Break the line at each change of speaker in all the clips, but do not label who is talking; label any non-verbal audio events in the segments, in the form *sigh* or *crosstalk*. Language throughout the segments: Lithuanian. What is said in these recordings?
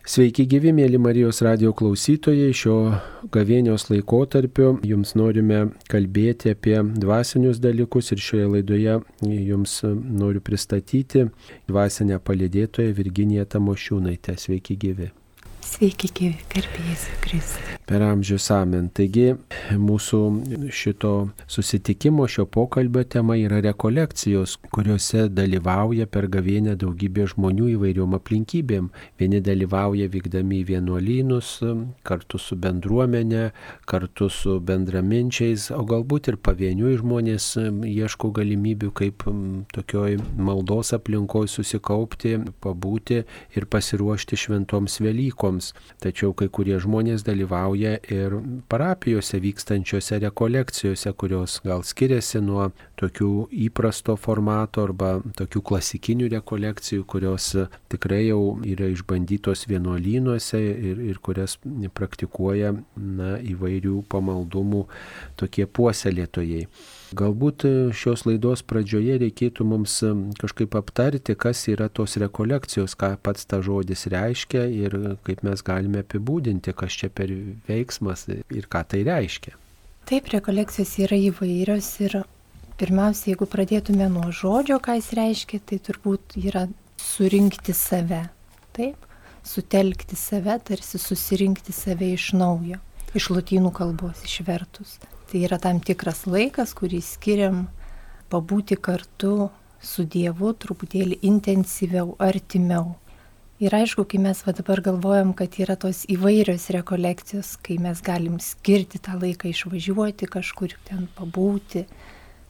Sveiki gyvi, mėly Marijos radio klausytojai. Šio gavėnios laikotarpiu jums norime kalbėti apie dvasinius dalykus ir šioje laidoje jums noriu pristatyti dvasinę palidėtoją Virginiją Tamošiūnaitę. Sveiki gyvi.
Sveiki, gyvi, garbėjai Kristus.
Per amžius amen. Taigi mūsų šito susitikimo, šio pokalbio tema yra rekolekcijos, kuriuose dalyvauja per gavėnę daugybė žmonių įvairiom aplinkybėm. Vieni dalyvauja vykdami į vienuolynus, kartu su bendruomenė, kartu su bendraminčiais, o galbūt ir pavieniui žmonės ieško galimybių, kaip tokioj maldos aplinkoje susikaupti, pabūti ir pasiruošti šventoms Velykoms rekolekcijoms, tačiau kai kurie žmonės dalyvauja ir parapijose vykstančiose rekolekcijose, kurios gal skiriasi nuo tokių įprasto formato arba tokių klasikinių rekolekcijų, kurios tikrai jau yra išbandytos vienuolynuose ir, ir kurias praktikuoja na, įvairių pamaldumų tokie puoselėtojai. Galbūt e, šios laidos pradžioje reikėtų mums e, kažkaip aptarti, kas yra tos rekolekcijos, ką pats ta žodis reiškia ir kaip mes galime apibūdinti, kas čia per veiksmas ir ką tai reiškia.
Taip, rekolekcijos yra įvairios ir pirmiausia, jeigu pradėtume nuo žodžio, ką jis reiškia, tai turbūt yra surinkti save. Taip, sutelkti save, tarsi susirinkti save iš naujo, iš lotynų kalbos išvertus. Tai yra tam tikras laikas, kurį skiriam pabūti kartu su Dievu truputėlį intensyviau, artimiau. Ir aišku, kai mes va dabar galvojam, kad yra tos įvairios rekolekcijos, kai mes galim skirti tą laiką išvažiuoti kažkur ten pabūti,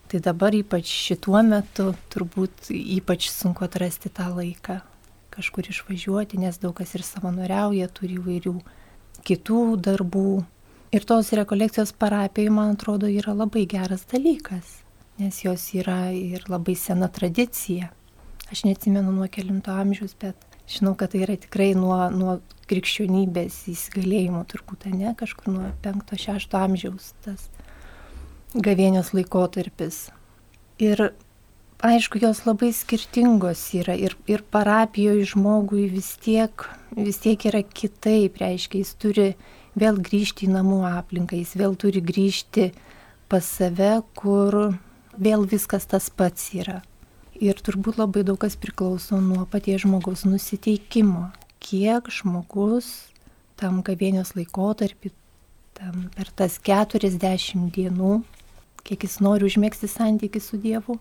tai dabar ypač šituo metu turbūt ypač sunku atrasti tą laiką kažkur išvažiuoti, nes daug kas ir savanoriauja, turi įvairių kitų darbų, Ir tos rekolekcijos parapijai, man atrodo, yra labai geras dalykas, nes jos yra ir labai sena tradicija. Aš neatsimenu nuo kelinto amžiaus, bet žinau, kad tai yra tikrai nuo, nuo krikščionybės įsigalėjimo, turbūt ne, kažkur nuo 5-6 amžiaus tas gavėnios laikotarpis. Ir aišku, jos labai skirtingos yra ir, ir parapijoje žmogui vis tiek, vis tiek yra kitaip, reiškia, jis turi vėl grįžti į namų aplinką, jis vėl turi grįžti pas save, kur vėl viskas tas pats yra. Ir turbūt labai daug kas priklauso nuo paties žmogaus nusiteikimo. Kiek žmogus tam gavėnios laikotarpį, tam per tas 40 dienų, kiek jis nori užmėgsti santykių su Dievu,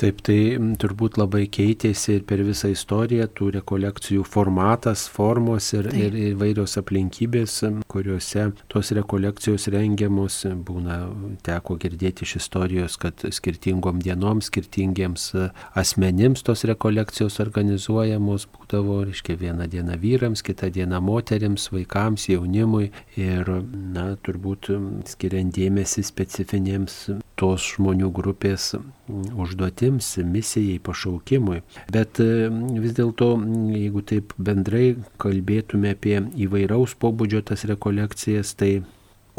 Taip, tai turbūt labai keitėsi ir per visą istoriją tų rekolekcijų formatas, formos ir, Taip. ir įvairios aplinkybės, kuriuose tos rekolekcijos rengiamos. Būna, teko girdėti iš istorijos, kad skirtingom dienom, skirtingiems asmenims tos rekolekcijos organizuojamos būdavo, reiškia, vieną dieną vyrams, kitą dieną moteriams, vaikams, jaunimui ir, na, turbūt skiriant dėmesį specifinėms tos žmonių grupės užduotims, misijai, pašaukimui. Bet e, vis dėlto, jeigu taip bendrai kalbėtume apie įvairaus pobūdžio tas rekolekcijas, tai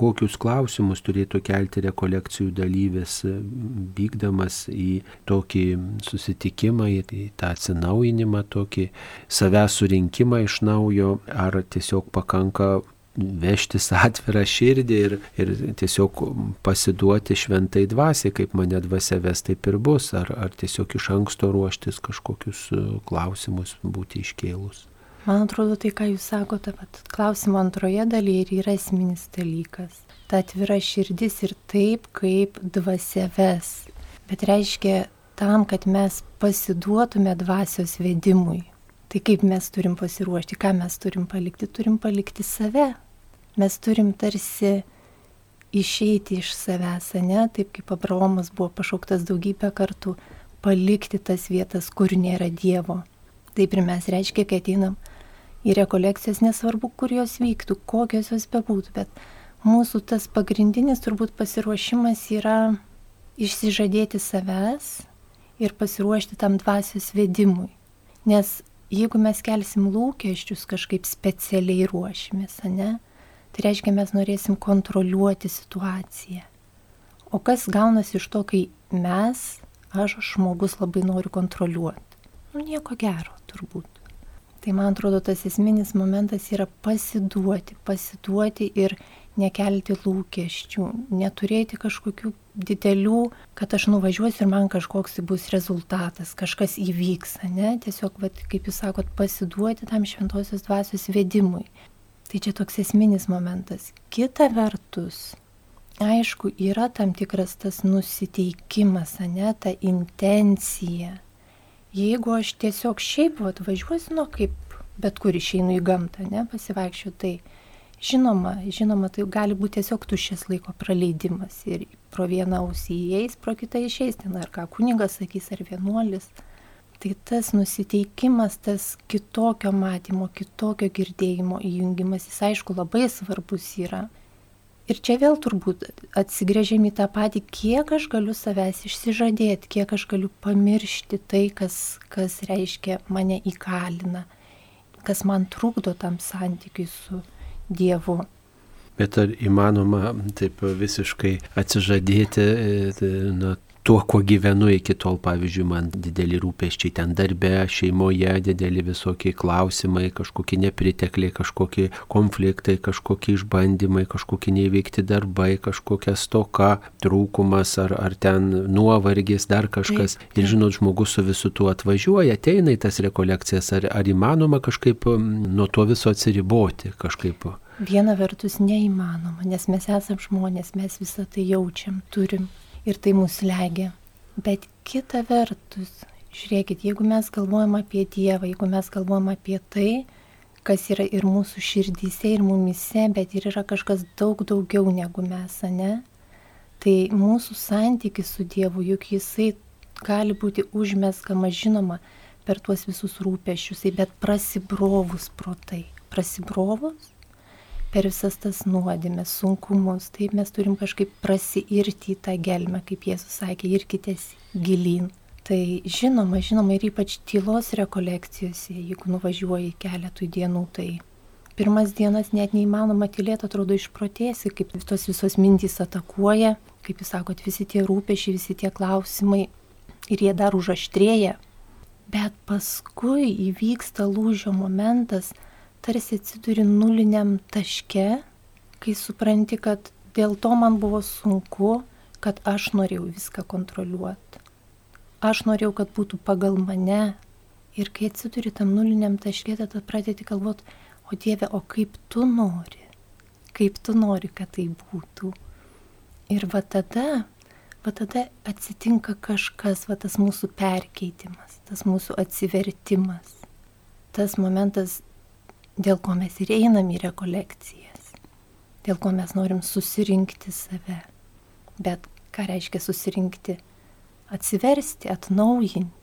kokius klausimus turėtų kelti rekolekcijų dalyvis, e, vykdamas į tokį susitikimą, į tą atsinaujinimą, tokį savęs surinkimą iš naujo, ar tiesiog pakanka vežtis atvirą širdį ir, ir tiesiog pasiduoti šventai dvasiai, kaip mane dvasia ves, taip ir bus, ar, ar tiesiog iš anksto ruoštis kažkokius e, klausimus būti iškėlus.
Man atrodo, tai, ką jūs sakote, klausimo antroje dalyje ir yra esminis dalykas. Ta atvira širdis ir taip, kaip dvasia ves. Bet reiškia tam, kad mes pasiduotume dvasios vedimui Tai kaip mes turim pasiruošti, ką mes turim palikti? Turim palikti save. Mes turim tarsi išeiti iš savęs, ne, taip kaip Abraomas buvo pašauktas daugybę kartų, palikti tas vietas, kur nėra Dievo. Taip ir mes reiškia, kai ateinam į rekolekcijas, nesvarbu, kur jos vyktų, kokios jos bebūtų, bet mūsų tas pagrindinis turbūt pasiruošimas yra išsižadėti savęs ir pasiruošti tam dvasios vedimui. Nes jeigu mes kelsim lūkesčius kažkaip specialiai ruošimės, ne, tai reiškia mes norėsim kontroliuoti situaciją. O kas gaunasi iš to, kai mes, aš žmogus labai noriu kontroliuoti? Nu, nieko gero turbūt. Tai man atrodo, tas esminis momentas yra pasiduoti, pasiduoti ir nekelti lūkesčių, neturėti kažkokių didelių, kad aš nuvažiuosiu ir man kažkoks bus rezultatas, kažkas įvyks, ne? Tiesiog, vat, kaip jūs sakot, pasiduoti tam šventosios dvasios vedimui. Tai čia toks esminis momentas. Kita vertus, aišku, yra tam tikras tas nusiteikimas, ne, ta intencija. Jeigu aš tiesiog šiaip atvažiuosiu, nu kaip bet kur išeinu į gamtą, ne, pasivaikščiu, tai Žinoma, žinoma, tai gali būti tiesiog tuščias laiko praleidimas ir pro vieną ausį įeis, pro kitą išeis, ten ar ką kunigas sakys, ar vienuolis. Tai tas nusiteikimas, tas kitokio matymo, kitokio girdėjimo įjungimas, jis aišku labai svarbus yra. Ir čia vėl turbūt atsigrėžėm į tą patį, kiek aš galiu savęs išsižadėti, kiek aš galiu pamiršti tai, kas, kas reiškia mane įkalina, kas man trukdo tam santykiui su, Dievu.
Bet ar įmanoma taip visiškai atsižadėti e, nuo tuo, kuo gyvenu iki tol, pavyzdžiui, man dideli rūpeščiai ten darbe, šeimoje, dideli visokie klausimai, kažkokie nepritekliai, kažkokie konfliktai, kažkokie išbandymai, kažkokie neįveikti darbai, kažkokia stoka, trūkumas ar, ar ten nuovargis, dar kažkas. Ir žinot, žmogus su visu tuo atvažiuoja, ateina į tas rekolekcijas, ar, ar įmanoma kažkaip nuo to viso atsiriboti kažkaip.
Viena vertus neįmanoma, nes mes esame žmonės, mes visą tai jaučiam, turim ir tai mus legia. Bet kita vertus, žiūrėkit, jeigu mes galvojam apie Dievą, jeigu mes galvojam apie tai, kas yra ir mūsų širdyse, ir mumise, bet ir yra kažkas daug daugiau negu mes, ne? Tai mūsų santykis su Dievu, juk jisai gali būti užmeskamas, žinoma, per tuos visus rūpešius, bet prasibrovus pro tai. Prasibrovus per visas tas nuodėmės, sunkumus, taip mes turim kažkaip prasiirti į tą gelmę, kaip Jėzus sakė, irkitės gilin. Tai žinoma, žinoma ir ypač tylos rekolekcijose, jeigu nuvažiuoji keletui dienų, tai pirmas dienas net neįmanoma tylėti, atrodo išprotėsi, kaip tos visos mintys atakuoja, kaip jūs sakot, visi tie rūpešiai, visi tie klausimai ir jie dar užaštrėja. Bet paskui įvyksta lūžio momentas, tarsi atsiduri nuliniam taške, kai supranti, kad dėl to man buvo sunku, kad aš norėjau viską kontroliuoti. Aš norėjau, kad būtų pagal mane. Ir kai atsiduri tam nuliniam taške, tada pradedi galvoti, o Dieve, o kaip tu nori, kaip tu nori, kad tai būtų. Ir va tada, va tada atsitinka kažkas, va tas mūsų perkeitimas, tas mūsų atsivertimas. Tas momentas dėl ko mes ir einam į rekolekcijas, dėl ko mes norim susirinkti save. Bet ką reiškia susirinkti? Atsiversti, atnaujinti.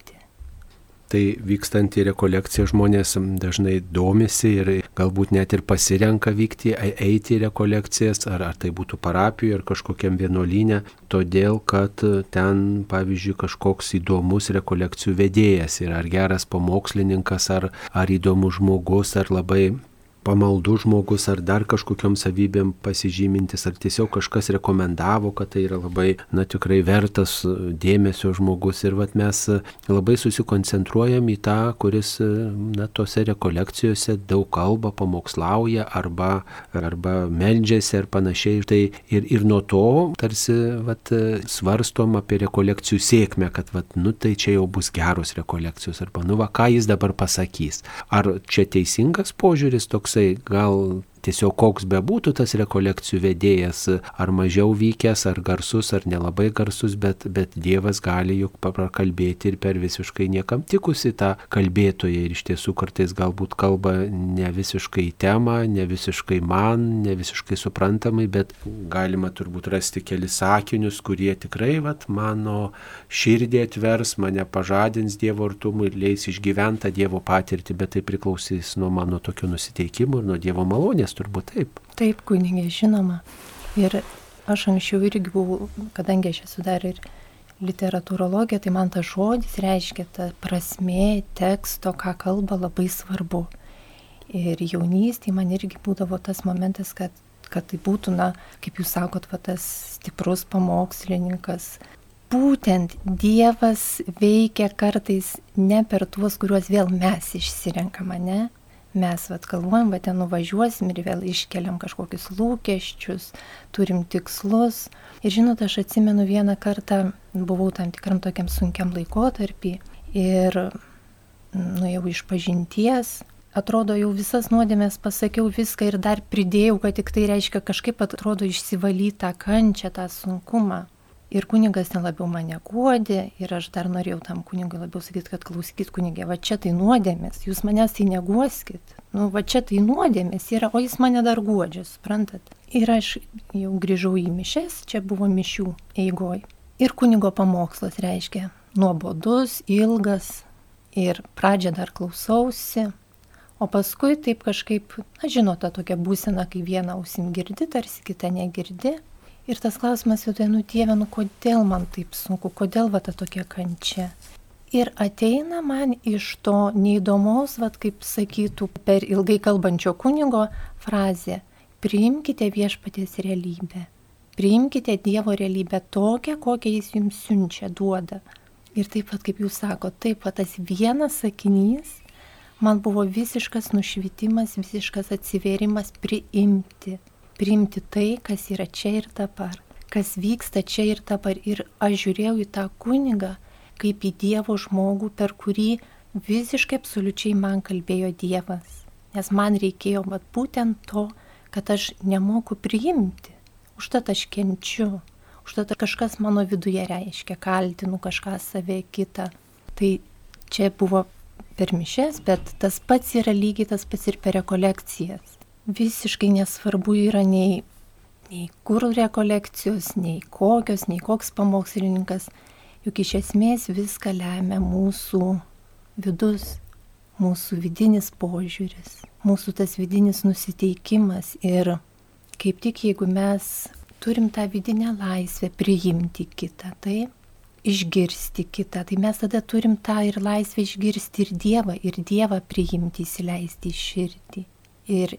Tai vykstant į rekolekciją žmonės dažnai domisi ir galbūt net ir pasirenka vykti, eiti į rekolekcijas, ar, ar tai būtų parapijoje, ar kažkokiam vienuolynė, todėl kad ten, pavyzdžiui, kažkoks įdomus rekolekcijų vedėjas yra, ar geras pamokslininkas, ar, ar įdomus žmogus, ar labai pamaldus žmogus ar dar kažkokiam savybėm pasižymintis, ar tiesiog kažkas rekomendavo, kad tai yra labai, na tikrai vertas dėmesio žmogus. Ir vat mes labai susikoncentruojam į tą, kuris, na, tose rekolekcijose daug kalba, pamokslauja arba, arba meldžiasi ar panašiai. Tai ir, ir nuo to tarsi, vat, svarstom apie rekolekcijų sėkmę, kad, vat, nu tai čia jau bus geros rekolekcijos arba, nu va, ką jis dabar pasakys. Ar čia teisingas požiūris toks toksai gal tiesiog koks bebūtų tas rekolekcijų vedėjas, ar mažiau vykęs, ar garsus, ar nelabai garsus, bet, bet Dievas gali juk pakalbėti ir per visiškai niekam tikusi tą kalbėtoją. Ir iš tiesų kartais galbūt kalba ne visiškai temą, ne visiškai man, ne visiškai suprantamai, bet galima turbūt rasti kelis sakinius, kurie tikrai vat, mano širdį atvers, mane pažadins Dievo artumui ir leis išgyventą Dievo patirtį, bet tai priklausys nuo mano tokio nusiteikimo ir nuo Dievo malonės turbūt taip.
Taip, kunigė, žinoma. Ir aš anksčiau irgi buvau, kadangi aš esu dar ir literatūrologija, tai man tas žodis reiškia ta prasme teksto, ką kalba, labai svarbu. Ir jaunystėje man irgi būdavo tas momentas, kad, kad tai būtų, na, kaip jūs sakot, va, tas stiprus pamokslininkas, būtent Dievas veikia kartais ne per tuos, kuriuos vėl mes išsirenkame, ne? Mes vat galvojam, va ten nuvažiuosim ir vėl iškeliam kažkokius lūkesčius, turim tikslus. Ir žinot, aš atsimenu vieną kartą, buvau tam tikram tokiam sunkiam laikotarpį ir nuėjau iš pažinties, atrodo jau visas nuodėmės pasakiau viską ir dar pridėjau, kad tik tai reiškia kažkaip atrodo išsivalytą kančią, tą sunkumą. Ir kunigas ten labiau mane guodė ir aš dar norėjau tam kunigui labiau sakyti, kad klausykit kunigė, va čia tai nuodėmės, jūs manęs tai neguoskit, nu va čia tai nuodėmės yra, o jis mane dar guodžia, suprantat. Ir aš jau grįžau į mišes, čia buvo mišių eigoj. Ir kunigo pamokslas reiškia nuobodus, ilgas ir pradžią dar klausausi, o paskui taip kažkaip, na žinote, tokia būsena, kai vieną ausim girdi, tarsi kitą negirdi. Ir tas klausimas viduje, nu Dieve, nu kodėl man taip sunku, kodėl va ta tokia kančia. Ir ateina man iš to neįdomaus, va kaip sakytų per ilgai kalbančio kunigo frazė, priimkite viešpaties realybę. Priimkite Dievo realybę tokią, kokią Jis jums siunčia, duoda. Ir taip pat, kaip jūs sakote, taip pat tas vienas sakinys man buvo visiškas nušvitimas, visiškas atsivėrimas priimti priimti tai, kas yra čia ir dabar, kas vyksta čia ir dabar. Ir aš žiūrėjau į tą kunigą kaip į Dievo žmogų, per kurį visiškai absoliučiai man kalbėjo Dievas. Nes man reikėjo vat, būtent to, kad aš nemoku priimti. Užtat aš kenčiu. Užtat kažkas mano viduje reiškia, kaltinu kažką save kitą. Tai čia buvo per mišes, bet tas pats yra lygiai tas pats ir per rekolekcijas visiškai nesvarbu yra nei, nei kur rekolekcijos, nei kokios, nei koks pamokslininkas, juk iš esmės viską lemia mūsų vidus, mūsų vidinis požiūris, mūsų tas vidinis nusiteikimas ir kaip tik jeigu mes turim tą vidinę laisvę priimti kitą, taip, išgirsti kitą, tai mes tada turim tą ir laisvę išgirsti ir Dievą, ir Dievą priimti, įsileisti į širdį. Ir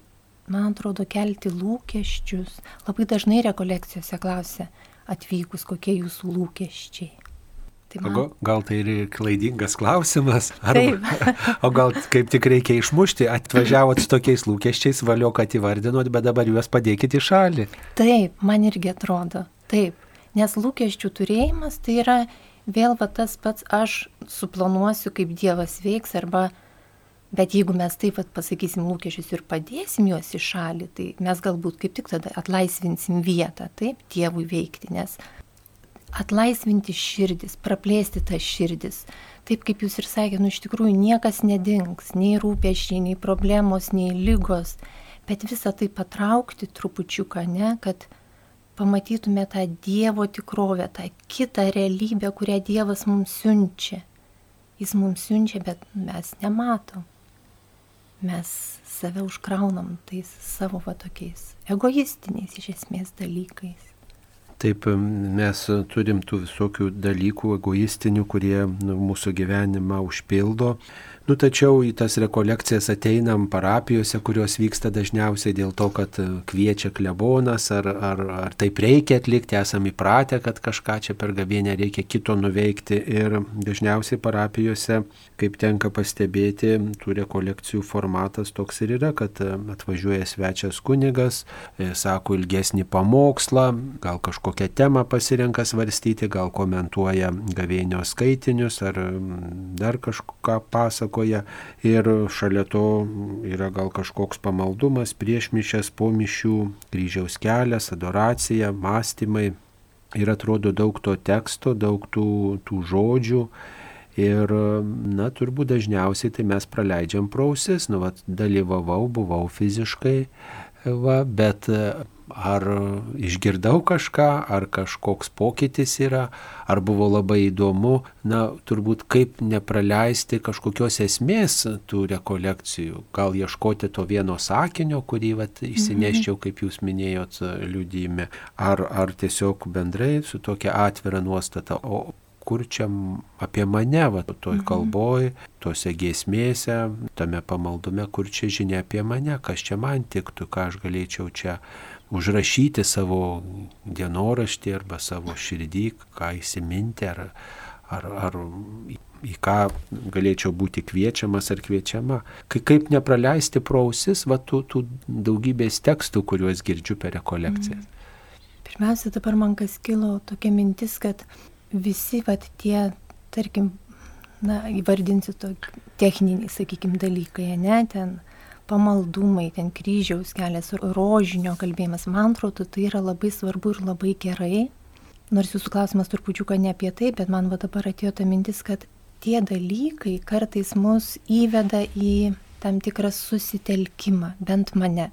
man atrodo, kelti lūkesčius. Labai dažnai rekolekcijose klausia atvykus, kokie jūsų lūkesčiai.
Tai man... Gal tai ir klaidingas klausimas, arba, *laughs* o gal kaip tik reikia išmušti, atvažiavot su tokiais lūkesčiais, valio, kad įvardinot, bet dabar juos padėkit į šalį.
Taip, man irgi atrodo, taip, nes lūkesčių turėjimas tai yra vėl va tas pats aš suplanuosiu, kaip Dievas veiks, arba Bet jeigu mes taip pat pasakysim lūkesčius ir padėsim juos į šalį, tai mes galbūt kaip tik tada atlaisvinsim vietą, taip, Dievui veikti, nes atlaisvinti širdis, praplėsti tas širdis, taip kaip jūs ir sakėte, nu iš tikrųjų niekas nedings, nei rūpešiai, nei problemos, nei lygos, bet visą tai patraukti trupučiuką, ne, kad pamatytume tą Dievo tikrovę, tą kitą realybę, kurią Dievas mums siunčia. Jis mums siunčia, bet mes nematom mes save užkraunam tais savo va tokiais egoistiniais iš esmės dalykais.
Taip, mes turim tų visokių dalykų egoistinių, kurie nu, mūsų gyvenimą užpildo, Nu, tačiau į tas rekolekcijas ateinam parapijose, kurios vyksta dažniausiai dėl to, kad e, kviečia klebonas, ar, ar, ar taip reikia atlikti, esam įpratę, kad kažką čia per gavienę reikia kito nuveikti. Ir dažniausiai parapijose, kaip tenka pastebėti, tų rekolekcijų formatas toks ir yra, kad e, atvažiuoja svečias kunigas, e, sako ilgesnį pamokslą, gal kažkokią temą pasirenka svarstyti, gal komentuoja gavienio skaitinius ar dar kažką pasako pasakoja ir šalia to yra gal kažkoks pamaldumas prieš mišęs, po mišių, kryžiaus kelias, adoracija, mąstymai. Ir atrodo daug to teksto, daug tų, tų žodžių. Ir, na, turbūt dažniausiai tai mes praleidžiam prausis, nu, va, dalyvavau, buvau fiziškai, va, bet ar išgirdau kažką, ar kažkoks pokytis yra, ar buvo labai įdomu, na, turbūt kaip nepraleisti kažkokios esmės tų rekolekcijų, gal ieškoti to vieno sakinio, kurį vat, mhm. kaip jūs minėjot, liudyme, ar, ar tiesiog bendrai su tokia atvira nuostata, o kur čia apie mane, va, toj mhm. kalboj, tuose giesmėse, tame pamaldume, kur čia žinia apie mane, kas čia man tiktų, ką aš galėčiau čia užrašyti savo dienoraštį arba savo širdį, ką įsiminti ar, ar, ar į ką galėčiau būti kviečiamas ar kviečiama. Kai kaip nepraleisti pro ausis va, tų, tų daugybės tekstų, kuriuos girdžiu per rekolekcijas. Mm.
Pirmiausia, dabar man kas kilo tokia mintis, kad visi va, tie, tarkim, na, įvardinsiu tokį techninį, sakykime, dalykai, ne, ten pamaldumai, ten kryžiaus kelias, rožinio kalbėjimas, man atrodo, tai yra labai svarbu ir labai gerai. Nors jūsų klausimas turpučiuką ne apie tai, bet man va dabar atėjo ta mintis, kad tie dalykai kartais mus įveda į tam tikrą susitelkimą, bent mane.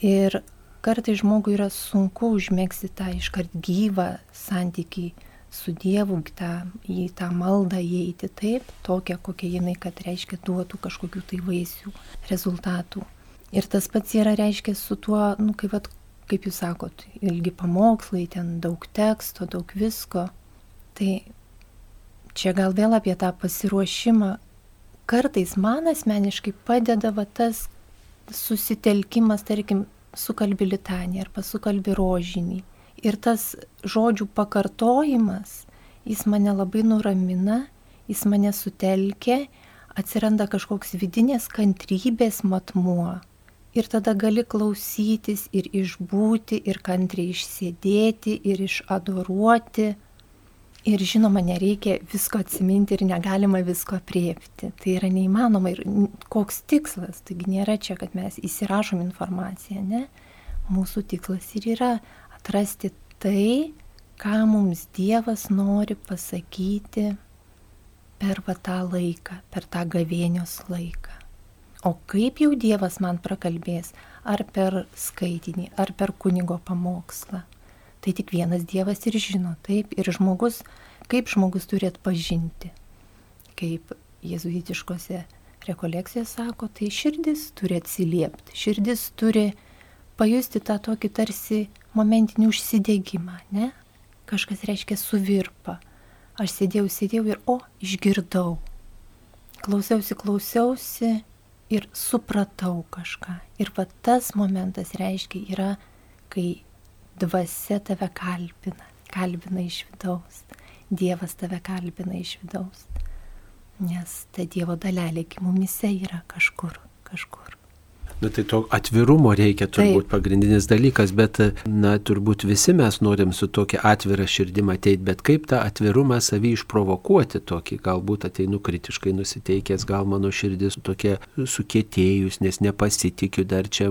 Ir kartais žmogui yra sunku užmėgsti tą iškart gyvą santykį su Dievu, tą, į tą maldą įeiti taip, tokią, kokia jinai, kad reiškia, duotų kažkokių tai vaisių, rezultatų. Ir tas pats yra reiškia su tuo, nu, kaip, vat, kaip jūs sakot, ilgi pamokslai, ten daug teksto, daug visko. Tai čia gal vėl apie tą pasiruošimą. Kartais man asmeniškai padeda va tas susitelkimas, tarkim, sukalbi litanį arba sukalbi rožinį. Ir tas žodžių pakartojimas, jis mane labai nuramina, jis mane sutelkia, atsiranda kažkoks vidinės kantrybės matmuo. Ir tada gali klausytis ir išbūti, ir kantriai išsėdėti, ir išadoruoti Ir žinoma, nereikia visko atsiminti ir negalima visko priepti. Tai yra neįmanoma ir koks tikslas. Taigi nėra čia, kad mes įsirašom informaciją, ne? Mūsų tikslas ir yra atrasti tai, ką mums Dievas nori pasakyti per va tą laiką, per tą gavėnios laiką. O kaip jau Dievas man prakalbės, ar per skaitinį, ar per kunigo pamokslą, tai tik vienas Dievas ir žino. Taip, ir žmogus, kaip žmogus turi atpažinti. Kaip jėzuitiškose rekolekcijose sako, tai širdis turi atsiliepti, širdis turi pajusti tą tokį tarsi momentinį užsidėgymą, ne? Kažkas reiškia suvirpa. Aš sėdėjau, sėdėjau ir o, išgirdau. Klausiausi, klausiausi ir supratau kažką. Ir va tas momentas reiškia yra, kai dvasia tave kalbina, kalbina iš vidaus, Dievas tave kalbina iš vidaus, nes ta Dievo dalelė mumise yra kažkur, kažkur.
Na tai to atvirumo reikia turbūt Taip. pagrindinis dalykas, bet, na, turbūt visi mes norim su tokia atvira širdim ateiti, bet kaip tą atvirumą savį išprovokuoti tokį, galbūt ateinu kritiškai nusiteikęs, gal mano širdis tokia sukietėjus, nes nepasitikiu, dar čia,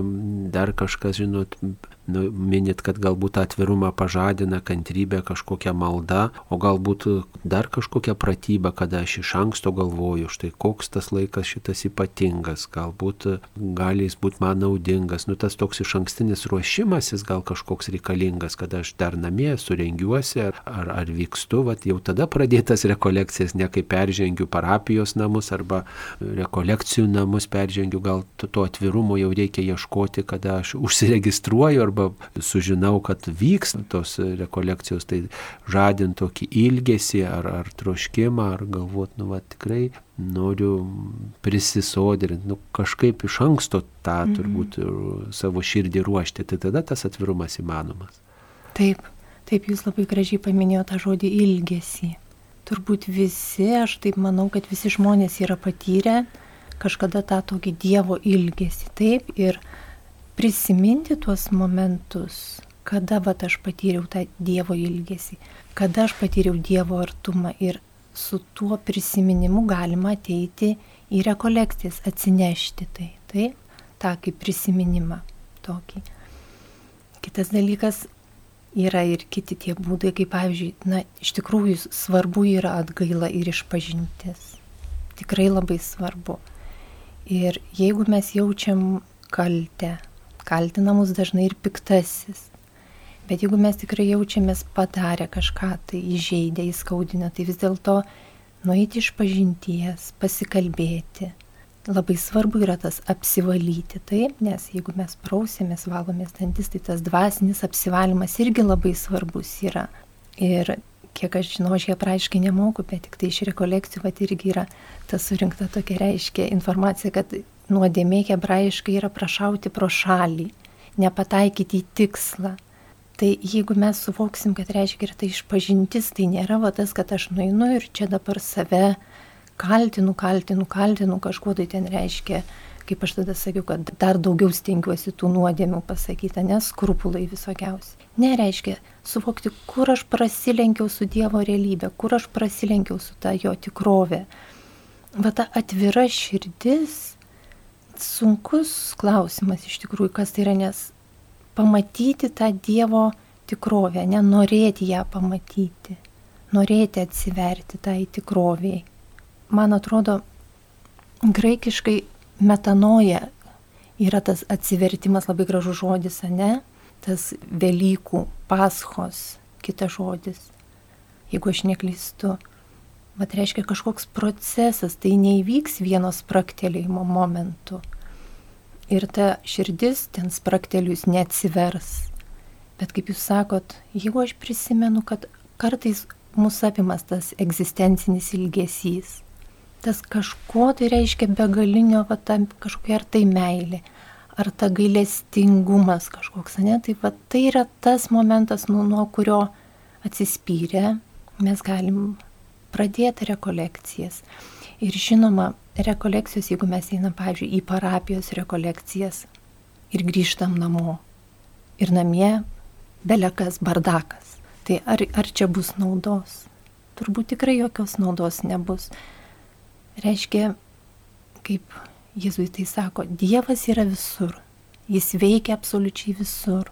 dar kažkas, žinot, nu, minit, kad galbūt atvirumą pažadina kantrybė kažkokia malda, o galbūt dar kažkokia pratyba, kada aš iš anksto galvoju, štai koks tas laikas šitas ypatingas, galbūt gali jis būti man naudingas, nu tas toks iš ankstinis ruošimasis gal kažkoks reikalingas, kad aš dar namie surengiuosi ar, ar, ar vykstu, vat, jau tada pradėtas rekolekcijas, ne kai peržengiu parapijos namus arba rekolekcijų namus peržengiu, gal to atvirumo jau reikia ieškoti, kada aš užsiregistruoju arba arba sužinau, kad vyks tos rekolekcijos, tai žadint tokį ilgesį ar, ar troškimą, ar galvot, nu, va, tikrai noriu prisisodrinti, nu, kažkaip iš anksto tą mhm. turbūt savo širdį ruošti, tai tada tas atvirumas įmanomas.
Taip, taip jūs labai gražiai paminėjote tą žodį ilgesį. Turbūt visi, aš taip manau, kad visi žmonės yra patyrę kažkada tą tokį Dievo ilgesį. Taip, ir prisiminti tuos momentus, kada vat aš patyriau tą Dievo ilgesį, kada aš patyriau Dievo artumą ir su tuo prisiminimu galima ateiti į rekolekcijas, atsinešti tai, tai, tą kaip prisiminimą tokį. Kitas dalykas yra ir kiti tie būdai, kaip pavyzdžiui, na, iš tikrųjų svarbu yra atgaila ir išpažintis. Tikrai labai svarbu. Ir jeigu mes jaučiam kaltę, kaltina mus dažnai ir piktasis. Bet jeigu mes tikrai jaučiamės padarę kažką, tai įžeidę, įskaudinę, tai vis dėlto nueiti iš pažinties, pasikalbėti. Labai svarbu yra tas apsivalyti, taip, nes jeigu mes prausėmės, valomės dantis, tai tas dvasinis apsivalymas irgi labai svarbus yra. Ir kiek aš žinau, aš ją praaiškiai nemoku, bet tik tai iš rekolekcijų, bet irgi yra ta surinkta tokia reiškia informacija, kad nuodėmė hebrajiškai yra prašauti pro šalį. nepataikyti į tikslą. Tai jeigu mes suvoksim, kad reiškia ir tai išpažintis, tai nėra va tas, kad aš nueinu ir čia dabar save kaltinu, kaltinu, kaltinu, kažkuo tai ten reiškia, kaip aš tada sakiau, kad dar daugiau stengiuosi tų nuodėmių pasakyti, nes skrupulai visokiausi. Nereiškia suvokti, kur aš prasilenkiau su Dievo realybė, kur aš prasilenkiau su ta jo tikrovė. Va ta atvira širdis, sunkus klausimas iš tikrųjų, kas tai yra, nes pamatyti tą Dievo tikrovę, nenorėti ją pamatyti, norėti atsiverti tai tikroviai. Man atrodo, graikiškai metanoja yra tas atsivertimas labai gražus žodis, ne? Tas Velykų, paschos, kitas žodis. Jeigu aš neklystu, bet reiškia kažkoks procesas, tai neįvyks vienos praktelėjimo momentu. Ir ta širdis ten spraktelius neatsivers. Bet kaip jūs sakot, jeigu aš prisimenu, kad kartais mūsų apimas tas egzistencinis ilgesys, tas kažko tai reiškia begalinio, va, tam, kažkokia ar tai meilė, ar ta gailestingumas kažkoks, ne, tai va, tai yra tas momentas, nu, nuo kurio atsispyrę mes galim pradėti rekolekcijas. Ir žinoma, rekolekcijos, jeigu mes einam, pavyzdžiui, į parapijos rekolekcijas ir grįžtam namo. Ir namie belekas bardakas. Tai ar, ar čia bus naudos? Turbūt tikrai jokios naudos nebus reiškia, kaip Jėzuitai sako, Dievas yra visur. Jis veikia absoliučiai visur.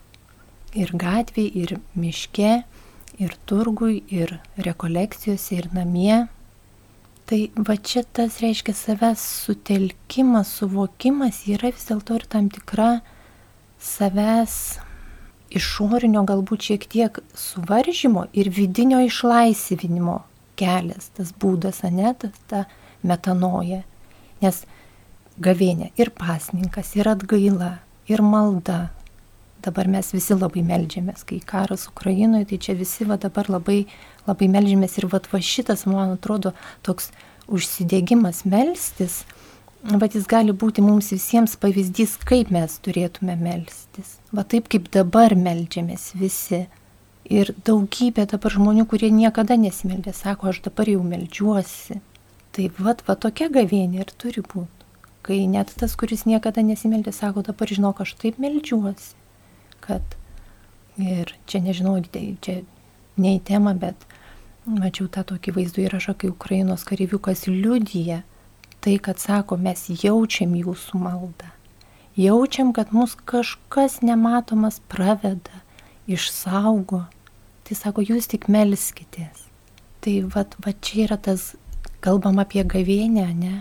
Ir gatvėje, ir miške, ir turgui, ir rekolekcijose, ir namie. Tai va čia tas reiškia savęs sutelkimas, suvokimas yra vis dėlto ir tam tikra savęs išorinio galbūt šiek tiek suvaržymo ir vidinio išlaisvinimo kelias, tas būdas, ne, tas ta metanoja. Nes gavėnė ir pasninkas, ir atgaila, ir malda. Dabar mes visi labai melžiamės, kai karas Ukrainoje, tai čia visi va dabar labai, labai melžiamės ir va, va šitas, man atrodo, toks užsidėgymas melstis, va jis gali būti mums visiems pavyzdys, kaip mes turėtume melstis. Va taip kaip dabar melžiamės visi. Ir daugybė dabar žmonių, kurie niekada nesimeldė, sako, aš dabar jau melžiuosi. Tai vat, va tokia gavėnė ir turi būti. Kai net tas, kuris niekada nesimeldė, sako, dabar žinok, aš taip meldžiuosi, kad ir čia nežinau, tai čia ne į temą, bet mačiau tą tokį vaizdų įrašą, kai Ukrainos kareiviukas liudyja tai, kad sako, mes jaučiam jūsų maldą. Jaučiam, kad mus kažkas nematomas praveda, išsaugo. Tai sako, jūs tik melskitės. Tai va, va čia yra tas kalbam apie gavėnę, ne?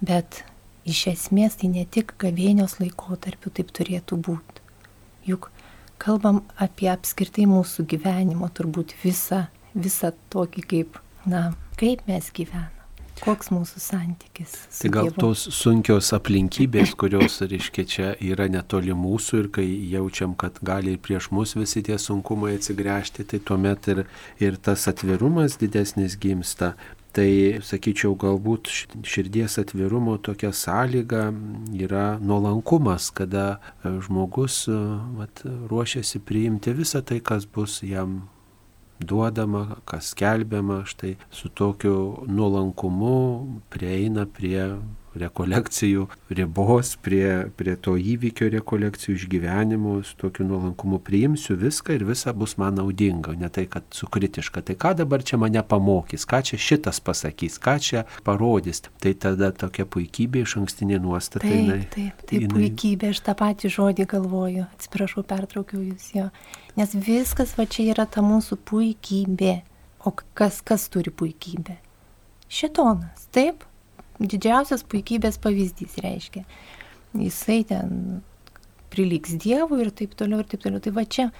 Bet iš esmės tai ne tik gavėnios laikotarpiu taip turėtų būti. Juk kalbam apie apskritai mūsų gyvenimo, turbūt visą, visą tokį kaip, na, kaip mes gyvename. Koks mūsų santykis?
Tai gal dievu? tos sunkios aplinkybės, kurios, reiškia, čia yra netoli mūsų ir kai jaučiam, kad gali ir prieš mus visi tie sunkumai atsigręžti, tai tuomet ir, ir tas atvirumas didesnis gimsta. Tai, sakyčiau, galbūt širdies atvirumo tokia sąlyga yra nuolankumas, kada e, žmogus e, vat, ruošiasi priimti visą tai, kas bus jam duodama, kas skelbiama, štai su tokiu nuolankumu prieina prie rekolekcijų ribos, prie, prie to įvykio rekolekcijų išgyvenimų, su tokiu nuolankumu priimsiu viską ir visa bus man naudinga, ne tai, kad sukritiška. Tai ką dabar čia mane pamokys, ką čia šitas pasakys, ką čia parodys. Tai tada tokia puikybė iš ankstinė nuostata.
Taip, jinai, taip, taip jinai... puikybė, aš tą patį žodį galvoju, atsiprašau, pertraukiau jūs jo. Nes viskas va čia yra ta mūsų puikybė. O kas, kas turi puikybę? Šitonas, taip? Didžiausias puikybės pavyzdys reiškia. Jisai ten priliks Dievui ir taip toliau ir taip toliau. Tai va čia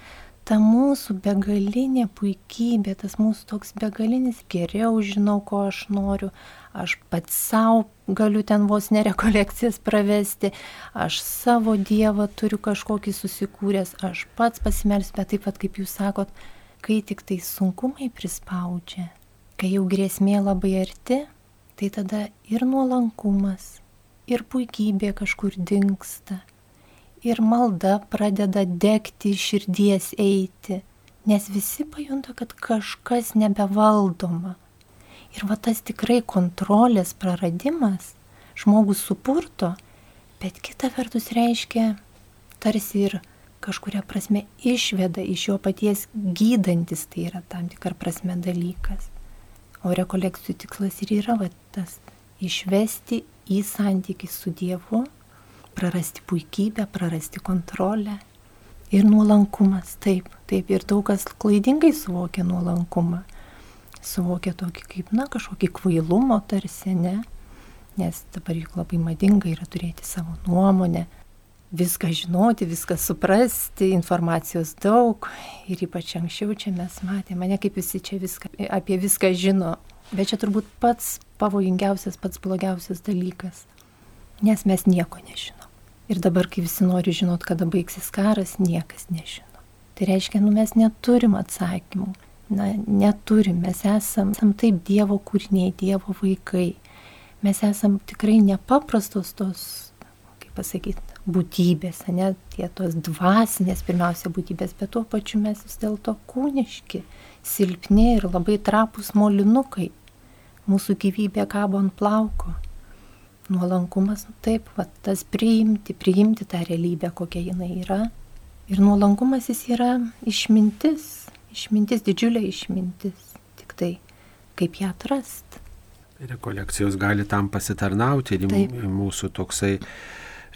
ta mūsų begalinė puikybė, tas mūsų toks begalinis geriau žinau, ko aš noriu, aš pats savo galiu ten vos nerekolekcijas pravesti, aš savo Dievą turiu kažkokį susikūręs, aš pats pasimelsiu, bet taip pat kaip jūs sakot, kai tik tai sunkumai prispaudžia, kai jau grėsmė labai arti, tai tada ir nuolankumas, ir puikybė kažkur dinksta, ir malda pradeda degti širdies eiti, nes visi pajunta, kad kažkas nebevaldoma. Ir va tas tikrai kontrolės praradimas žmogus supurto, bet kita vertus reiškia tarsi ir kažkuria prasme išveda iš jo paties gydantis, tai yra tam tikra prasme dalykas. O rekolekcijų tikslas ir yra va, tas išvesti į santykį su Dievu, prarasti puikybę, prarasti kontrolę. Ir nuolankumas, taip, taip, ir daug kas klaidingai suvokia nuolankumą suvokia tokį kaip, na, kažkokį kvailumo tarsi, ne? Nes dabar juk labai madinga yra turėti savo nuomonę, viską žinoti, viską suprasti, informacijos daug. Ir ypač anksčiau čia mes matėme, mane kaip visi čia viską, apie viską žino. Bet čia turbūt pats pavojingiausias, pats blogiausias dalykas. Nes mes nieko nežinom. Ir dabar, kai visi nori žinot, kada baigsis karas, niekas nežino. Tai reiškia, nu mes neturim atsakymų na, neturim. Mes esam, esam taip Dievo kūriniai, Dievo vaikai. Mes esam tikrai nepaprastos tos, kaip pasakyti, būtybės, ne tie tos dvasinės pirmiausia būtybės, bet tuo pačiu mes vis dėlto kūniški, silpni ir labai trapus molinukai. Mūsų gyvybė kabo ant plauko. Nuolankumas, nu taip, va, tas priimti, priimti tą realybę, kokia jinai yra. Ir nuolankumas jis yra išmintis, Išmintis, didžiulė išmintis. Tik tai, kaip ją atrasti.
Rekolekcijos gali tam pasitarnauti ir Taip. mūsų toksai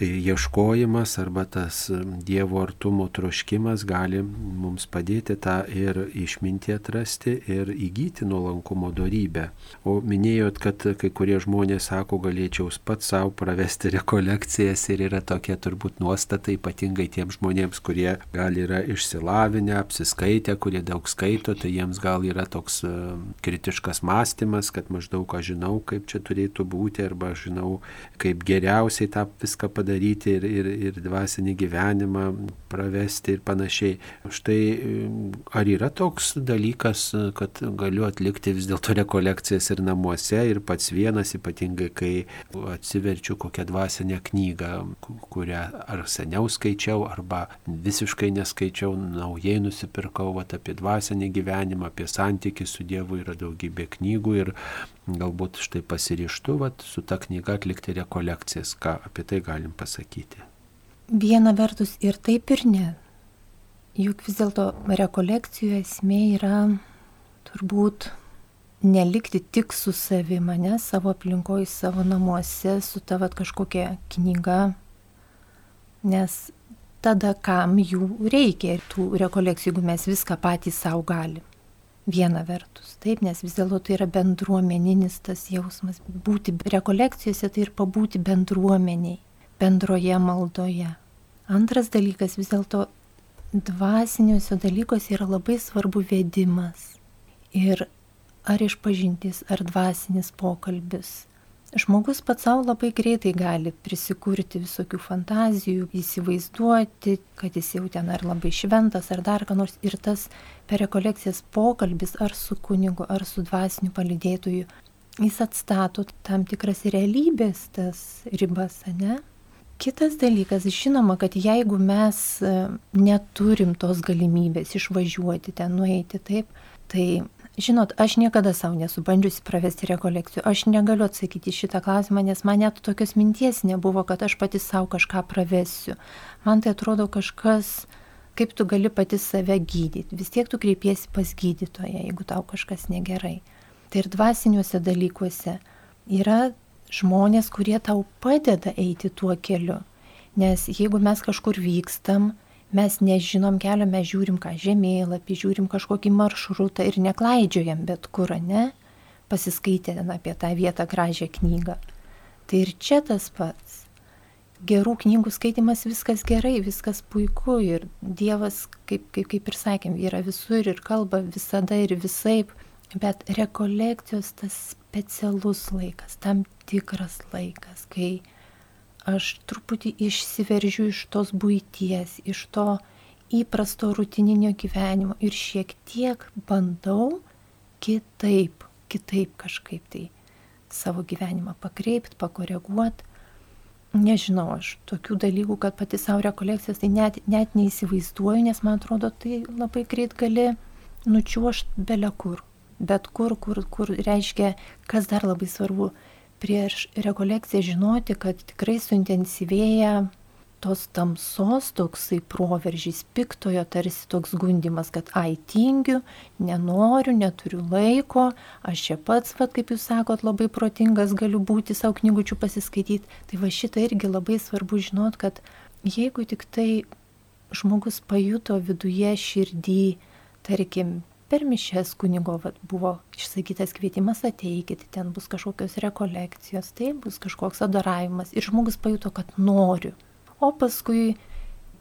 ieškojimas arba tas Dievo artumo troškimas gali mums padėti tą ir išmintį atrasti ir įgyti nuolankumo darybę. O minėjot, kad kai kurie žmonės sako, galėčiau pats savo pravesti rekolekcijas ir yra tokia turbūt nuostata ypatingai tiems žmonėms, kurie gal yra išsilavinę, apsiskaitę, kurie daug skaito, tai jiems gal yra toks e, kritiškas mąstymas, kad maždaug aš žinau, kaip čia turėtų būti arba žinau, kaip geriausiai tą viską padaryti padaryti ir, ir, ir dvasinį gyvenimą pravesti ir panašiai. Štai ar yra toks dalykas, kad galiu atlikti vis dėlto rekolekcijas ir namuose ir pats vienas, ypatingai kai atsiverčiu kokią dvasinę knygą, kurią ar seniau skaičiau, arba visiškai neskaičiau, naujai nusipirkau vat, apie dvasinį gyvenimą, apie santykių su Dievu yra daugybė knygų ir galbūt štai pasirištu vat, su ta knyga atlikti rekolekcijas, ką apie tai galim pasakyti.
Viena vertus ir taip ir ne. Juk vis dėlto rekolekcijų esmė yra turbūt nelikti tik su savimi, ne savo aplinkoje, savo namuose, su tavat kažkokia knyga, nes tada kam jų reikia tų rekolekcijų, jeigu mes viską patys savo galim. Viena vertus, taip, nes vis dėlto tai yra bendruomeninis tas jausmas. Būti rekolekcijose tai ir pabūti bendruomeniai, bendroje maldoje. Antras dalykas, vis dėlto dvasiniuose dalykuose yra labai svarbu vedimas. Ir ar išpažintis, ar dvasinis pokalbis, Žmogus pats savo labai greitai gali prisikurti visokių fantazijų, įsivaizduoti, kad jis jau ten ar labai šventas, ar dar ką nors. Ir tas per rekolekcijas pokalbis ar su kunigu, ar su dvasiniu palidėtoju, jis atstato tam tikras realybės tas ribas, ne? Kitas dalykas, žinoma, kad jeigu mes e, neturim tos galimybės išvažiuoti ten, nueiti taip, tai Žinot, aš niekada savo nesu bandžiusi pravesti rekolekcijų. Aš negaliu atsakyti šitą klausimą, nes man net tokios minties nebuvo, kad aš pati savo kažką pravesiu. Man tai atrodo kažkas, kaip tu gali pati save gydyti. Vis tiek tu kreipiesi pas gydytoją, jeigu tau kažkas negerai. Tai ir dvasiniuose dalykuose yra žmonės, kurie tau padeda eiti tuo keliu. Nes jeigu mes kažkur vykstam, mes nežinom kelio, mes žiūrim ką žemėlapį, žiūrim kažkokį maršrutą ir neklaidžiojam bet kur, ne, pasiskaitę apie tą vietą gražią knygą. Tai ir čia tas pats. Gerų knygų skaitimas viskas gerai, viskas puiku ir Dievas, kaip, kaip, kaip ir sakėm, yra visur ir kalba visada ir visaip, bet rekolekcijos tas specialus laikas, tam tikras laikas, kai aš truputį išsiveržiu iš tos būties, iš to įprasto rutininio gyvenimo ir šiek tiek bandau kitaip, kitaip kažkaip tai savo gyvenimą pakreipti, pakoreguoti. nežinau, aš tokių dalykų, kad pati savo rekolekcijas, tai net, net neįsivaizduoju, nes man atrodo, tai labai greit gali nučiuošti belė kur. Bet kur, kur, kur reiškia, kas dar labai svarbu, prieš rekolekciją žinoti, kad tikrai suintensyvėja tos tamsos toksai proveržys, piktojo tarsi toks gundimas, kad ai tingiu, nenoriu, neturiu laiko, aš čia pats, va, kaip jūs sakot, labai protingas galiu būti savo knygučių pasiskaityti. Tai va šitą irgi labai svarbu žinot, kad jeigu tik tai žmogus pajuto viduje širdį, tarkim, per mišes kunigo vat, buvo išsakytas kvietimas ateikit, ten bus kažkokios rekolekcijos, tai bus kažkoks adoravimas. Ir žmogus pajuto, kad noriu. O paskui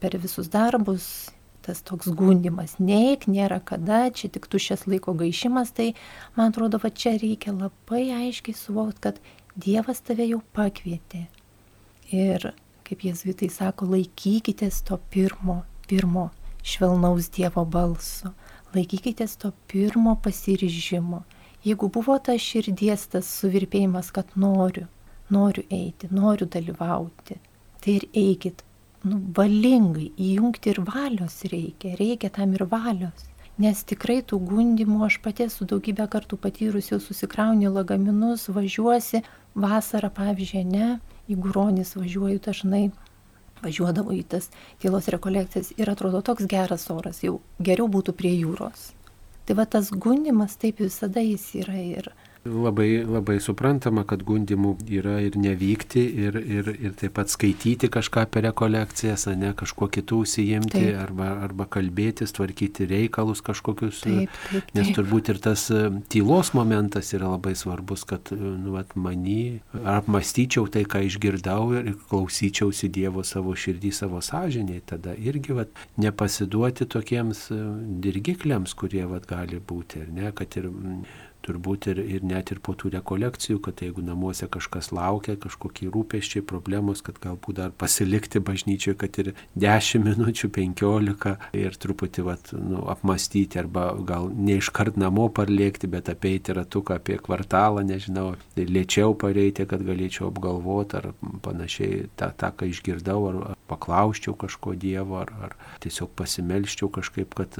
per visus darbus tas toks gundimas, neik, nėra kada, čia tik tušės laiko gaišimas, tai man atrodo, va čia reikia labai aiškiai suvokti, kad Dievas tave jau pakvietė. Ir, kaip jėzuitai sako, laikykitės to pirmo, pirmo švelnaus Dievo balso, laikykitės to pirmo pasiryžimo. Jeigu buvo ta širdies tas suvirpėjimas, kad noriu, noriu eiti, noriu dalyvauti, tai ir eikit, nu, valingai, įjungti ir valios reikia, reikia tam ir valios. Nes tikrai tų gundimų aš pati su daugybę kartų patyrus jau susikrauni lagaminus, važiuosi, vasarą pavyzdžiui, ne, į Guronis važiuoju dažnai, važiuodavau į tas tylos rekolekcijas ir atrodo toks geras oras, jau geriau būtų prie jūros. Tai va tas gundimas taip visada jis yra ir
Labai, labai suprantama, kad gundimų yra ir nevykti, ir, ir, ir taip pat skaityti kažką per rekolekcijas, ne kažkuo kitų užsijimti, arba, arba kalbėtis, tvarkyti reikalus kažkokius. Taip, taip, taip. Nes turbūt ir tas e, tylos momentas yra labai svarbus, kad e, nu, vat, manį apmastyčiau tai, ką išgirdau ir klausyčiausi Dievo savo širdį, savo sąžiniai. Tada irgi vat, nepasiduoti tokiems e, dirgikliams, kurie vat, gali būti, ar ne, kad ir turbūt ir, ir net ir po tų rekolekcijų, kad jeigu namuose kažkas laukia, kažkokie rūpeščiai, problemos, kad galbūt dar pasilikti bažnyčioje, kad ir 10 minučių, 15 ir truputį vat, nu, apmastyti arba gal ne iškart namo parlėkti, bet apeiti ratuką apie kvartalą, nežinau, lėčiau pareiti, kad galėčiau apgalvoti ar panašiai tą, tą ką išgirdau, ar, paklausčiau kažko Dievo, ar, ar tiesiog pasimelščiau kažkaip, kad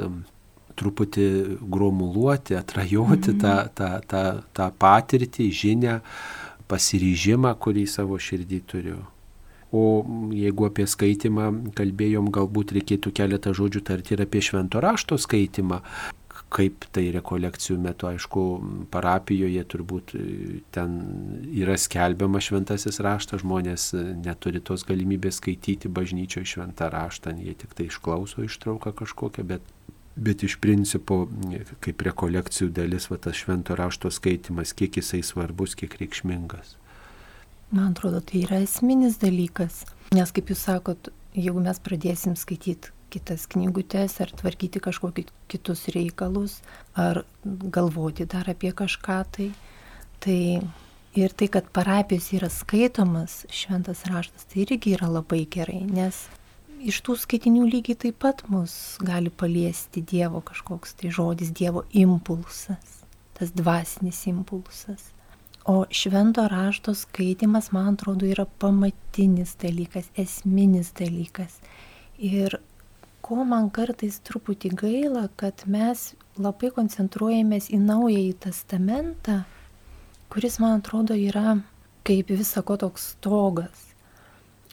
truputį gromuluoti, atrajoti mhm. tą, tą, tą, tą patirtį, žinę, pasiryžimą, kurį savo širdį turiu. O jeigu apie skaitimą kalbėjom, galbūt reikėtų keletą žodžių tarti ir apie švento rašto skaitimą kaip tai rekolekcijų metu, aišku, parapijoje turbūt ten yra skelbiama šventasis raštas, žmonės neturi tos galimybės skaityti bažnyčioje šventą raštą, jie tik tai išklauso ištrauką kažkokią, bet Bet iš principo, kaip rekolekcijų dalis, va tas švento rašto skaitimas, kiek jisai svarbus, kiek reikšmingas.
Man atrodo, tai yra esminis dalykas. Nes, kaip jūs sakot, jeigu mes pradėsim skaityti kitas knygutes ar tvarkyti kažkokius kitus reikalus, ar galvoti dar apie kažką, tai, tai ir tai, kad parapijos yra skaitomas šventas raštas, tai irgi yra labai gerai, nes iš tų skaitinių lygiai taip pat mus gali paliesti Dievo kažkoks tai žodis, Dievo impulsas, tas dvasinis impulsas. O švento rašto skaitimas, man atrodo, yra pamatinis dalykas, esminis dalykas. Ir ko man kartais truputį gaila, kad mes labai koncentruojamės į naująjį testamentą, kuris, man atrodo, yra kaip visako toks stogas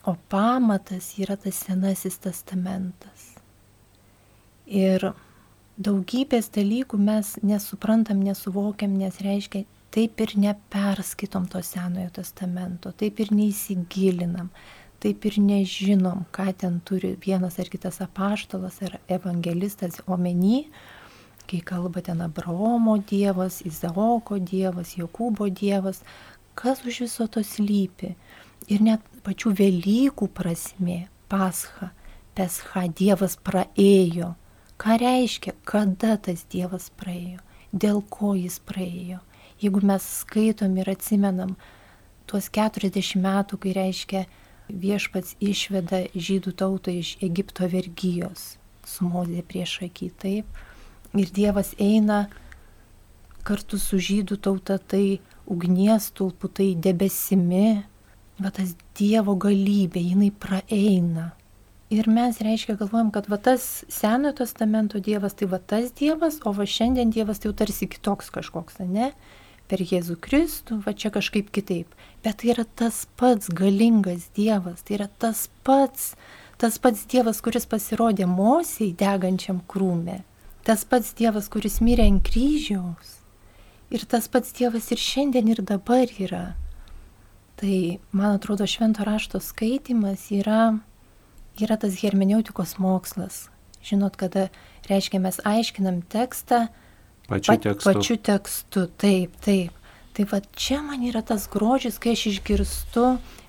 O pamatas yra tas senasis testamentas. Ir daugybės dalykų mes nesuprantam, nesuvokiam, nes reiškia, taip ir neperskaitom to senojo testamento, taip ir neįsigilinam, taip ir nežinom, ką ten turi vienas ar kitas apaštalas ar evangelistas omeny, kai kalba ten Abraomo dievas, Izaoko dievas, Jokūbo dievas, kas už viso to slypi ir net pačių Velykų prasme, pascha, pescha, Dievas praėjo. Ką reiškia, kada tas Dievas praėjo, dėl ko jis praėjo. Jeigu mes skaitom ir atsimenam tuos 40 metų, kai reiškia viešpats išveda žydų tautą iš Egipto vergyjos, sumodė prieš akį, taip. Ir Dievas eina kartu su žydų tauta, tai ugnies tulpu, tai debesimi, va tas Dievo galybė, jinai praeina. Ir mes, reiškia, galvojam, kad va tas Senojo testamento Dievas, tai va tas Dievas, o va šiandien Dievas tai jau tarsi kitoks kažkoks, ne? Per Jėzų Kristų, va čia kažkaip kitaip. Bet tai yra tas pats galingas Dievas, tai yra tas pats, tas pats Dievas, kuris pasirodė Mosiai degančiam krūmė. Tas pats Dievas, kuris mirė ant kryžiaus. Ir tas pats Dievas ir šiandien ir dabar yra. Tai, man atrodo, švento rašto skaitimas yra, yra tas hermeneutikos mokslas. Žinot, kada, reiškia, mes aiškinam tekstą
pačiu tekstu.
Pačiu tekstu, taip, taip. Tai va čia man yra tas grožis, kai aš išgirstu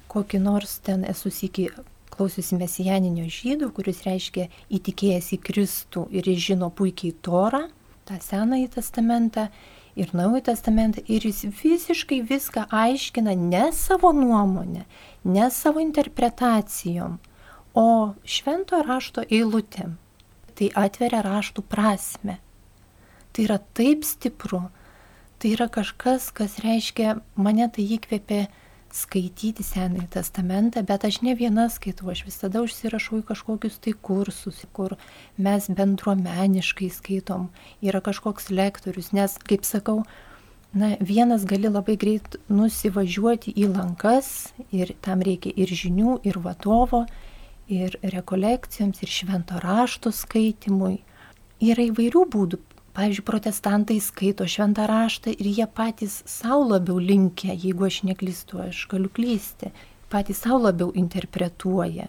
kokį nors ten esu sėki klausiusi mesijaninio žydų, kuris reiškia įtikėjęs į Kristų ir jis žino puikiai Torą, tą Senąjį testamentą ir Naująjį testamentą ir jis visiškai viską aiškina ne savo nuomonę, ne savo interpretacijom, o švento rašto eilutėm. Tai atveria raštų prasme. Tai yra taip stipru, tai yra kažkas, kas reiškia, mane tai įkvėpė skaityti Senąjį testamentą, bet aš ne viena skaitau, aš visada užsirašau į kažkokius tai kursus, kur mes bendruomeniškai skaitom, yra kažkoks lektorius, nes, kaip sakau, na, vienas gali labai greit nusivažiuoti į lankas ir tam reikia ir žinių, ir vadovo, ir rekolekcijoms, ir švento rašto skaitimui. Yra įvairių būdų Pavyzdžiui, protestantai skaito šventą raštą ir jie patys savo labiau linkia, jeigu aš neklystu, aš galiu klysti, patys savo labiau interpretuoja.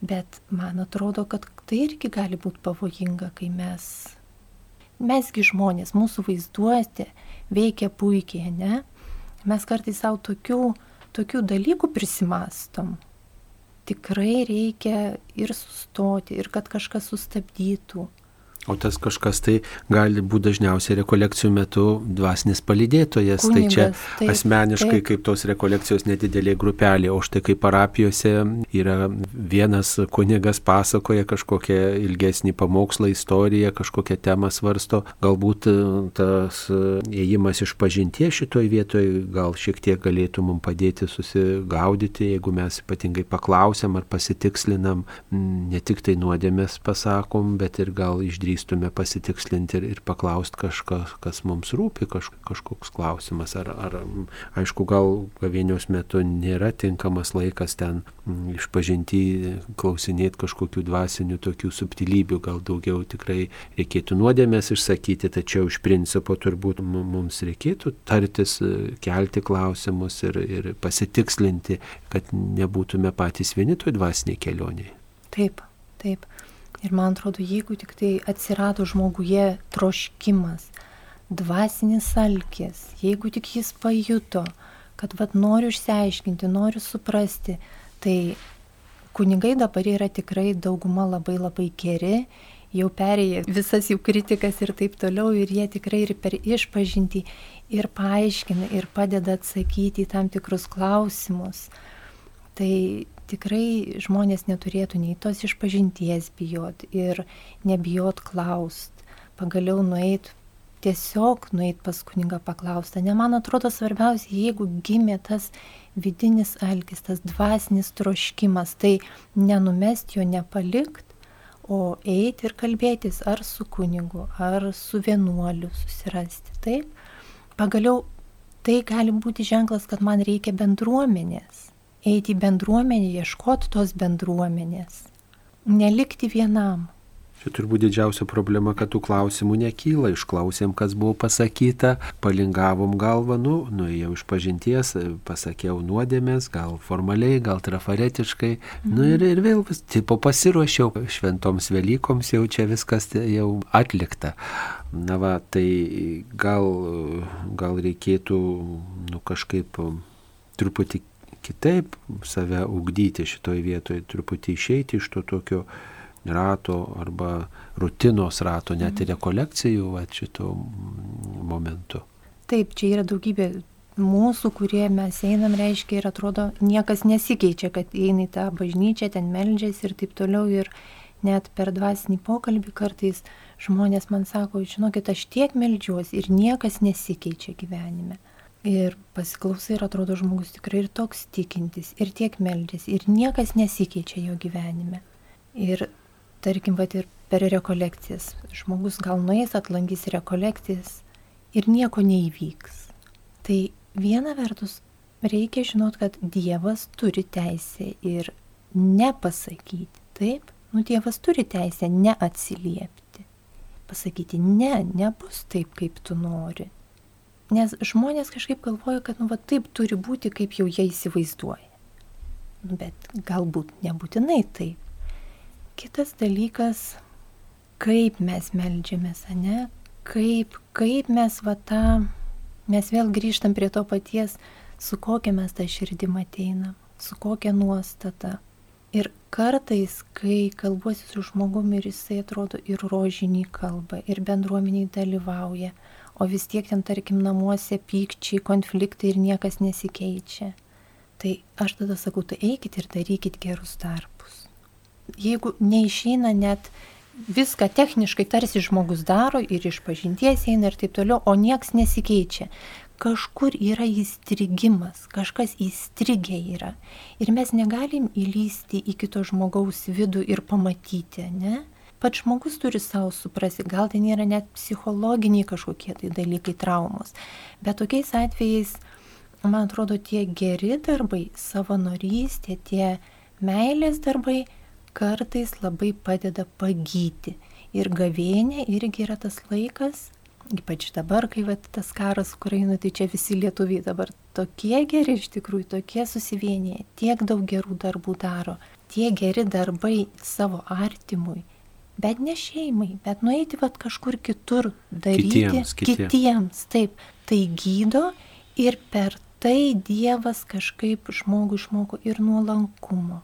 Bet man atrodo, kad tai irgi gali būti pavojinga, kai mes, mesgi žmonės, mūsų vaizduoti veikia puikiai, ne? Mes kartais savo tokių, tokių dalykų prisimastom. Tikrai reikia ir sustoti, ir kad kažkas sustabdytų
O tas kažkas tai gali būti dažniausiai rekolekcijų metu dvasinis palydėtojas. Kunigas, tai čia taip, asmeniškai taip. kaip tos rekolekcijos nedidelė grupelė, o štai kaip parapijose yra vienas kunigas pasakoja kažkokią ilgesnį pamokslą, istoriją, kažkokią temą svarsto. Galbūt e, tas e, ėjimas iš pažinties šitoj vietoje gal šiek tiek galėtų mums padėti susigaudyti, jeigu mes ypatingai paklausiam ar pasitikslinam, ne tik tai nuodėmės pasakom, bet ir gal išdrįstam drįstume pasitikslinti ir, ir paklausti kažką, kas mums rūpi, kaž, kažkoks klausimas. Ar, ar aišku, gal gavėnios metu nėra tinkamas laikas ten m, išpažinti, klausinėti kažkokių dvasinių tokių subtilybių, gal daugiau tikrai reikėtų nuodėmės išsakyti, tačiau iš principo turbūt mums reikėtų tartis, kelti klausimus ir, ir pasitikslinti, kad nebūtume patys vieni toj dvasiniai kelioniai.
Taip, taip. Ir man atrodo, jeigu tik tai atsirado žmoguje troškimas, dvasinis alkis, jeigu tik jis pajuto, kad vad noriu išsiaiškinti, noriu suprasti, tai kunigai dabar yra tikrai dauguma labai labai geri, jau perėję visas jų kritikas ir taip toliau, ir jie tikrai ir per išpažinti ir paaiškina, ir padeda atsakyti į tam tikrus klausimus. Tai tikrai žmonės neturėtų nei tos išpažinties bijot ir nebijot klaust. Pagaliau nueit, tiesiog nueit pas kunigą paklaustą. Ne man atrodo svarbiausia, jeigu gimė tas vidinis alkis, tas dvasinis troškimas, tai nenumest jo, nepalikt, o eiti ir kalbėtis ar su kunigu, ar su vienuoliu susirasti. Taip, pagaliau tai gali būti ženklas, kad man reikia bendruomenės eiti į bendruomenę, ieškoti tos bendruomenės, nelikti vienam.
Čia turbūt didžiausia problema, kad tų klausimų nekyla. Išklausėm, kas buvo pasakyta, palingavom galvą, nu, nuėjau iš pažinties, pasakiau nuodėmės, gal formaliai, gal trafaretiškai. Mhm. Nu ir, ir vėl vis, tipo pasiruošiau šventoms Velykoms, jau čia viskas jau atlikta. Na va, tai gal, gal reikėtų, nu kažkaip truputį kitaip save ugdyti šitoje vietoje, truputį išeiti iš to tokio rato arba rutinos rato, net ir mhm. rekolekcijų va, šito momentu.
Taip, čia yra daugybė mūsų, kurie mes einam, reiškia ir atrodo, niekas nesikeičia, kad eina į tą bažnyčią, ten meldžiasi ir taip toliau. Ir net per dvasinį pokalbį kartais žmonės man sako, žinokit, aš tiek meldžiuosi ir niekas nesikeičia gyvenime. Ir pasiklausai ir atrodo žmogus tikrai ir toks tikintis, ir tiek meldžiasi, ir niekas nesikeičia jo gyvenime. Ir tarkim, va ir per rekolekcijas, žmogus gal nuės atlankys rekolekcijas ir nieko neįvyks. Tai viena vertus reikia žinot, kad Dievas turi teisę ir nepasakyti, taip? Nu, Dievas turi teisę neatsiliepti. Pasakyti, ne, nebus taip, kaip tu nori Nes žmonės kažkaip galvoja, kad, nu, va taip turi būti, kaip jau jie įsivaizduoja. Nu, bet galbūt nebūtinai taip. Kitas dalykas, kaip mes melžiamės, ne? Kaip, kaip mes va tą, mes vėl grįžtam prie to paties, su kokia mes tą širdim ateinam, su kokia nuostata. Ir kartais, kai kalbuosi su žmogumi ir jisai atrodo ir rožinį kalbą, ir bendruomeniai dalyvauja, o vis tiek ten, tarkim, namuose pykčiai, konfliktai ir niekas nesikeičia. Tai aš tada sakau, tai eikit ir darykit gerus darbus. Jeigu neišeina net viską techniškai tarsi žmogus daro ir iš pažinties eina ir taip toliau, o nieks nesikeičia. Kažkur yra įstrigimas, kažkas įstrigę yra. Ir mes negalim įlysti į kito žmogaus vidų ir pamatyti, ne? Pats žmogus turi savo suprasti, gal ten yra net psichologiniai kažkokie tai dalykai, traumos. Bet tokiais atvejais, man atrodo, tie geri darbai, savanorystė, tie meilės darbai kartais labai padeda pagyti. Ir gavėnė irgi yra tas laikas, ypač dabar, kai vat, tas karas Ukrainoje, tai čia visi lietuviai dabar tokie geri iš tikrųjų, tokie susivienėję, tiek daug gerų darbų daro, tie geri darbai savo artimui bet ne šeimai, bet nueiti vat kažkur kitur daryti
kitiems, kitiems.
kitiems. Taip, tai gydo ir per tai Dievas kažkaip žmogų išmoko ir nuolankumo,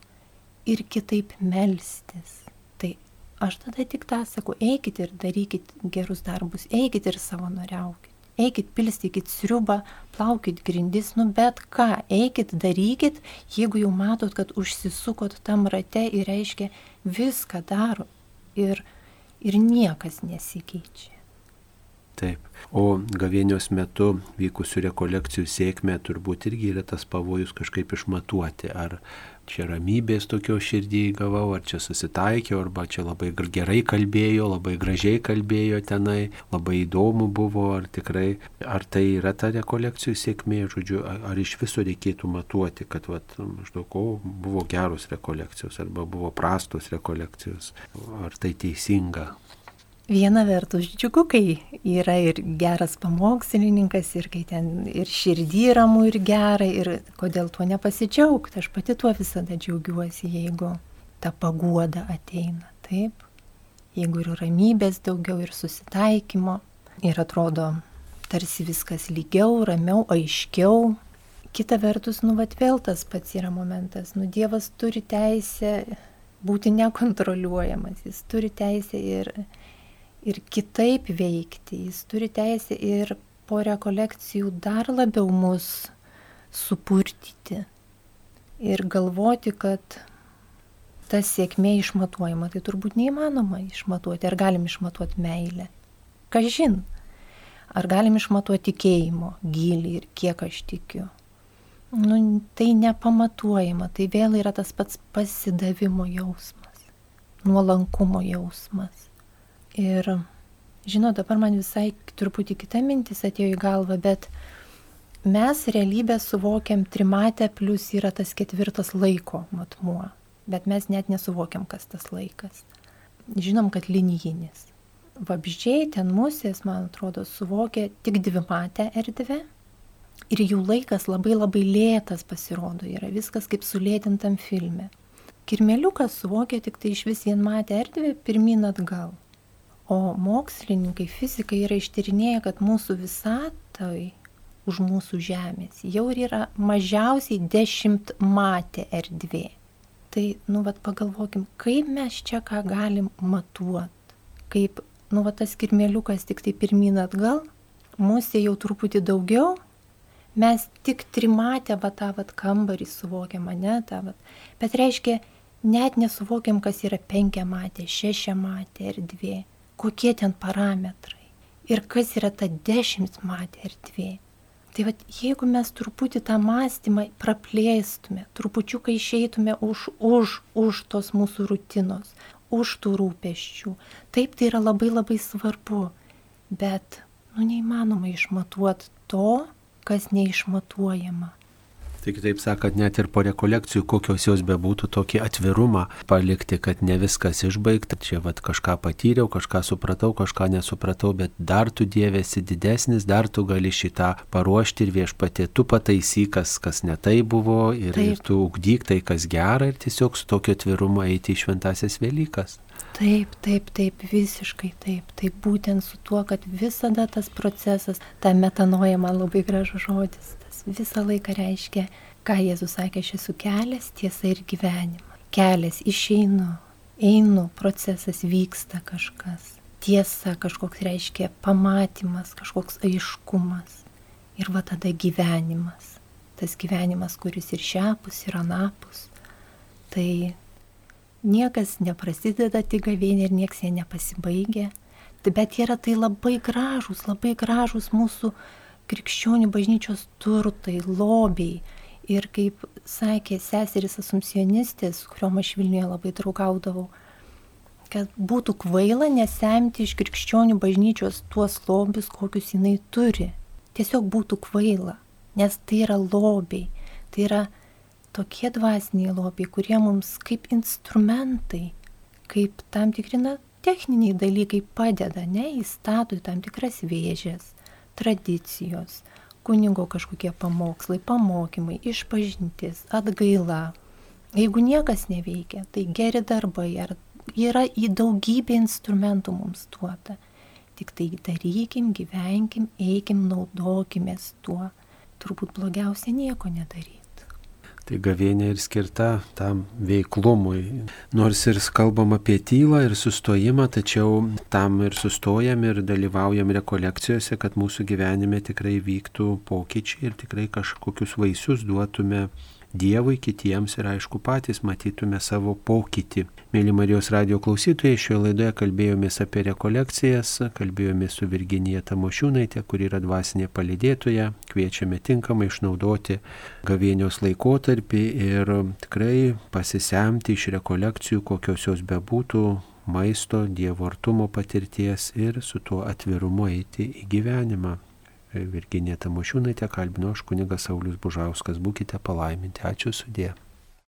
ir kitaip melstis. Tai aš tada tik tą sakau, eikit ir darykit gerus darbus, eikit ir savanoriaukit. Eikit, pilstykit sriubą, plaukit grindis, nu bet ką, eikit, darykit, jeigu jau matot, kad užsisukot tam rate ir reiškia viską daro, ir, ir niekas nesikeičia.
Taip. O gavėnios metu vykusių rekolekcijų sėkmė turbūt irgi yra tas pavojus kažkaip išmatuoti, ar čia ramybės tokio širdį gavau, ar čia susitaikiau, arba čia labai gerai kalbėjo, labai gražiai kalbėjo tenai, labai įdomu buvo, ar tikrai, ar tai yra ta rekolekcijų sėkmė, žodžiu, ar iš viso reikėtų matuoti, kad vat, maždaug, o buvo geros rekolekcijos, arba buvo prastos rekolekcijos, ar tai teisinga.
Viena vertus džiugu, kai yra ir geras pamokslininkas, ir kai ten ir širdį ramu, ir gera, ir kodėl tuo nepasidžiaugti. Aš pati tuo visada džiaugiuosi, jeigu ta paguoda ateina. Taip, jeigu ir ramybės daugiau, ir susitaikymo, ir atrodo tarsi viskas lygiau, ramiau, aiškiau. Kita vertus, nu, vat vėl tas pats yra momentas. Nu, Dievas turi teisę būti nekontroliuojamas, jis turi teisę ir ir kitaip veikti. Jis turi teisę ir po rekolekcijų dar labiau mus supurtyti ir galvoti, kad ta sėkmė išmatuojama. Tai turbūt neįmanoma išmatuoti. Ar galim išmatuoti meilę? Kažin. Ar galim išmatuoti tikėjimo gilį ir kiek aš tikiu? Nu, tai nepamatuojama, tai vėl yra tas pats pasidavimo jausmas, nuolankumo jausmas. Ir žinot, dabar man visai truputį kita mintis atėjo į galvą, bet mes realybę suvokiam trimatę, plus yra tas ketvirtas laiko matmuo, bet mes net nesuvokiam, kas tas laikas. Žinom, kad linijinis. Vabždžiai ten musės, man atrodo, suvokia tik dvimatę erdvę ir jų laikas labai labai lėtas pasirodo, yra viskas kaip sulėtintam filme. Kirmeliukas suvokia tik tai iš vis vienmatę erdvę pirmin atgal. O mokslininkai, fizikai yra ištyrinėję, kad mūsų visatoj už mūsų žemės jau yra mažiausiai dešimt matė erdvė. Tai, nu, vad pagalvokim, kaip mes čia ką galim matuoti. Kaip, nu, vad tas kirmėliukas tik tai pirmin atgal, mūsų jau truputį daugiau, mes tik trimatę va tą va kambarį suvokiam, ne, tą va. Bet reiškia, net nesuvokiam, kas yra penkiamatė, šešiamatė erdvė kokie ten parametrai ir kas yra ta dešimt matė erdvė, Tai vad, jeigu mes truputį tą mąstymą praplėstume, trupučiuką išeitume už, už, už tos mūsų rutinos, už tų rūpeščių, taip tai yra labai labai svarbu, bet, nu, neįmanoma išmatuoti to, kas neišmatuojama.
Tai kitaip sakant, net ir po rekolekcijų, kokios jos bebūtų, tokį atvirumą palikti, kad ne viskas išbaigta. Čia vad kažką patyriau, kažką supratau, kažką nesupratau, bet dar tu dievėsi didesnis, dar tu gali šitą paruošti ir viešpatė, tu pataisyk, kas, kas ne tai buvo ir, Taip. ir tu ugdyk tai, kas gera ir tiesiog su tokiu atvirumu eiti į šventasias Velykas.
Taip, taip, taip, visiškai taip. Taip būtent su tuo, kad visada tas procesas, ta metanoja man labai gražus žodis, visą laiką reiškia, ką Jėzus sakė, aš esu kelias, tiesa ir gyvenimas. Kelias išeinu, einu, procesas vyksta kažkas. Tiesa kažkoks reiškia pamatymas, kažkoks aiškumas. Ir va tada gyvenimas. Tas gyvenimas, kuris ir šiapus, ir anapus. Tai niekas neprasideda tik gavėnė ir nieks jie nepasibaigia. Bet yra tai labai gražus, labai gražus mūsų krikščionių bažnyčios turtai, lobiai. Ir kaip sakė seseris asumsionistės, kuriuom aš Vilniuje labai draugaudavau, kad būtų kvaila nesemti iš krikščionių bažnyčios tuos lobius, kokius jinai turi. Tiesiog būtų kvaila, nes tai yra lobiai, tai yra tokie dvasiniai lobiai, kurie mums kaip instrumentai, kaip tam tikri na, techniniai dalykai padeda, ne, įstato į tam tikras vėžės tradicijos, kunigo kažkokie pamokslai, pamokymai, išpažintis, atgaila. Jeigu niekas neveikia, tai geri darbai ar yra į daugybę instrumentų mums duota. Tik tai darykim, gyvenkim, eikim, naudokimės tuo. Turbūt blogiausia nieko nedaryti.
Tai gavėnė ir skirta tam veiklumui. Nors ir kalbam apie tylą ir sustojimą, tačiau tam ir sustojam ir dalyvaujam rekolekcijose, kad mūsų gyvenime tikrai vyktų pokyčiai ir tikrai kažkokius vaisius duotume Dievui, kitiems ir aišku patys matytume savo pokytį. Mėly Marijos radio klausytojai, šioje laidoje kalbėjomės apie rekolekcijas, kalbėjomės su Virginija Tamošiūnaitė, kuri yra dvasinė palidėtoja, kviečiame tinkamai išnaudoti gavėnios laikotarpį ir tikrai pasisemti iš rekolekcijų, kokios jos bebūtų, maisto, dievo artumo patirties ir su tuo atvirumu eiti į gyvenimą. Virginija Tamošiūnaitė, kalbino aš kunigas Saulis Bužauskas. Būkite palaiminti. Ačiū sudė.